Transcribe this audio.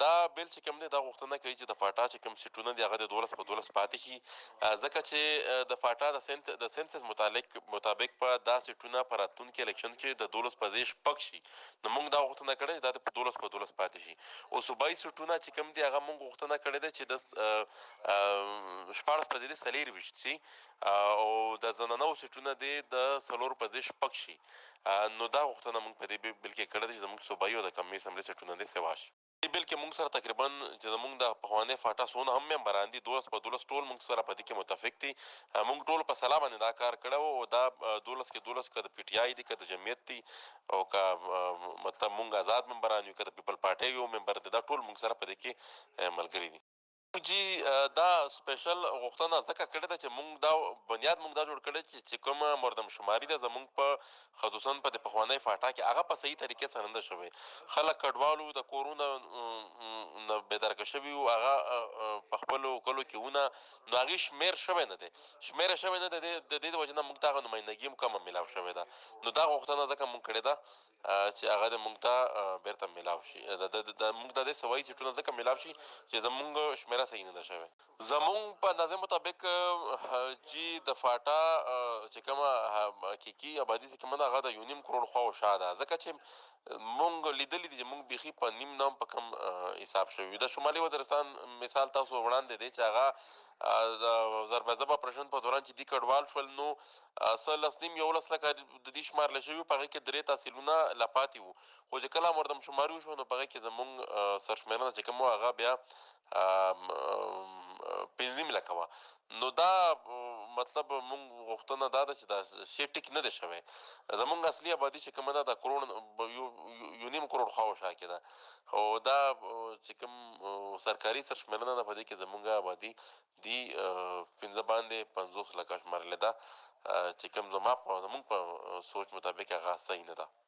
دا بېل چې کوم دی دا غوښتنه کوي چې د فاټا چې کوم سیټونه دي هغه د دولس په دولس پاتې شي ځکه چې د فاټا د سنت د سنسس متعلق مطابق په دا سیټونه په راتلونکي الیکشن کې د دولس په ځای شپږ شي نو موږ دا غوښتنه کړې چې دا د دولس په دولس پاتې شي او صوبایي سیټونه چې کوم دي هغه موږ غوښتنه کړې ده چې د شپاړس په ځای څلور ویشت شي او د زنانو سیټونه دي د څلور په ځای شپږ شي نو دا غوښتنه موږ په دې بل کې کړې ده چې زموږ صوبايي او د قومي اسمبلۍ سېټونه دې سوا شي. دې بل کې موږ سره تقریباً چې زموږ د پخوانۍ فاټا څونه هم ممبران دي دولس په دولس ټول موږ سره په دې کې متفق دي. موږ ټولو په سلا باندې دا کار کړی وو او دا دولس کې دولس که د پي ټي آی دي که د جمعیت دي او که مطلب موږ ازاد ممبران یو که د پیپل پارټۍ یو ممبر دی دا ټول موږ سره په دې کې ملګري دي. جی دا سپیشل غوښتنه ځکه کړی ده چې مونږ دا بنیاد مونږ دا جوړ کړی چې چې کومه مردم شماری ده زمونږ په خصوصا په د پخوانۍ فاټا کې هغه په صحیح طریقې سره نه شوی خلک کډوالو د کورونه نه بې درکه شوی او هغه په خپل کلو کې ونه نو هغه شمیر شوی نه دی شمیر شوی نه دی د دې وجه نه مونږ ته نمائندګي هم کم ملاو شوی ده نو دا غوښتنه ځکه مونږ کړی ده چې هغه د مونږ ته بیرته ملاو شي د د مونږ ته د سوي سیټونه ځکه ملاو شي چې زمونږ شمیره صحیح نه ده شوی زمونږ په اندازې مطابق چې د فاټا چې کومه حقيقي آبادي چې کومه هغه د یونیم کروڑ خو شاده ځکه چې مونږ لیدلې دي چې مونږ بيخي په نیم نام په کم حساب شوی د شمالي وزیرستان مثال تاسو وړاندې دی چې هغه د زربزب اپرېشن په دوران چې دوی کډوال شول نو څه لس نیم یولس لکه د دې شمار لشي وو په هغه کې درې تحصیلونه لا پاتې وو خو چې کله مردم شماري وشو نو په هغه کې زمونږ سرشمېرنه چې کوم هغه بیا پنځه نیم لکه وه نو دا مطلب مونږ غوښتنه دا ده چې دا شی ټیک نه دی شوی زمونږ اصلي آبادي چې کومه ده دا کروړ یو یو نیم کروړ خواوشا کې ده او دا چې کوم سرکاري سرشمېرنه ده په دې کې زمونږ آبادي دی پنځه باندې پنځوس لکه شمارلې ده چې کوم زما په زمونږ په سوچ مطابق هغه صحیح نه ده.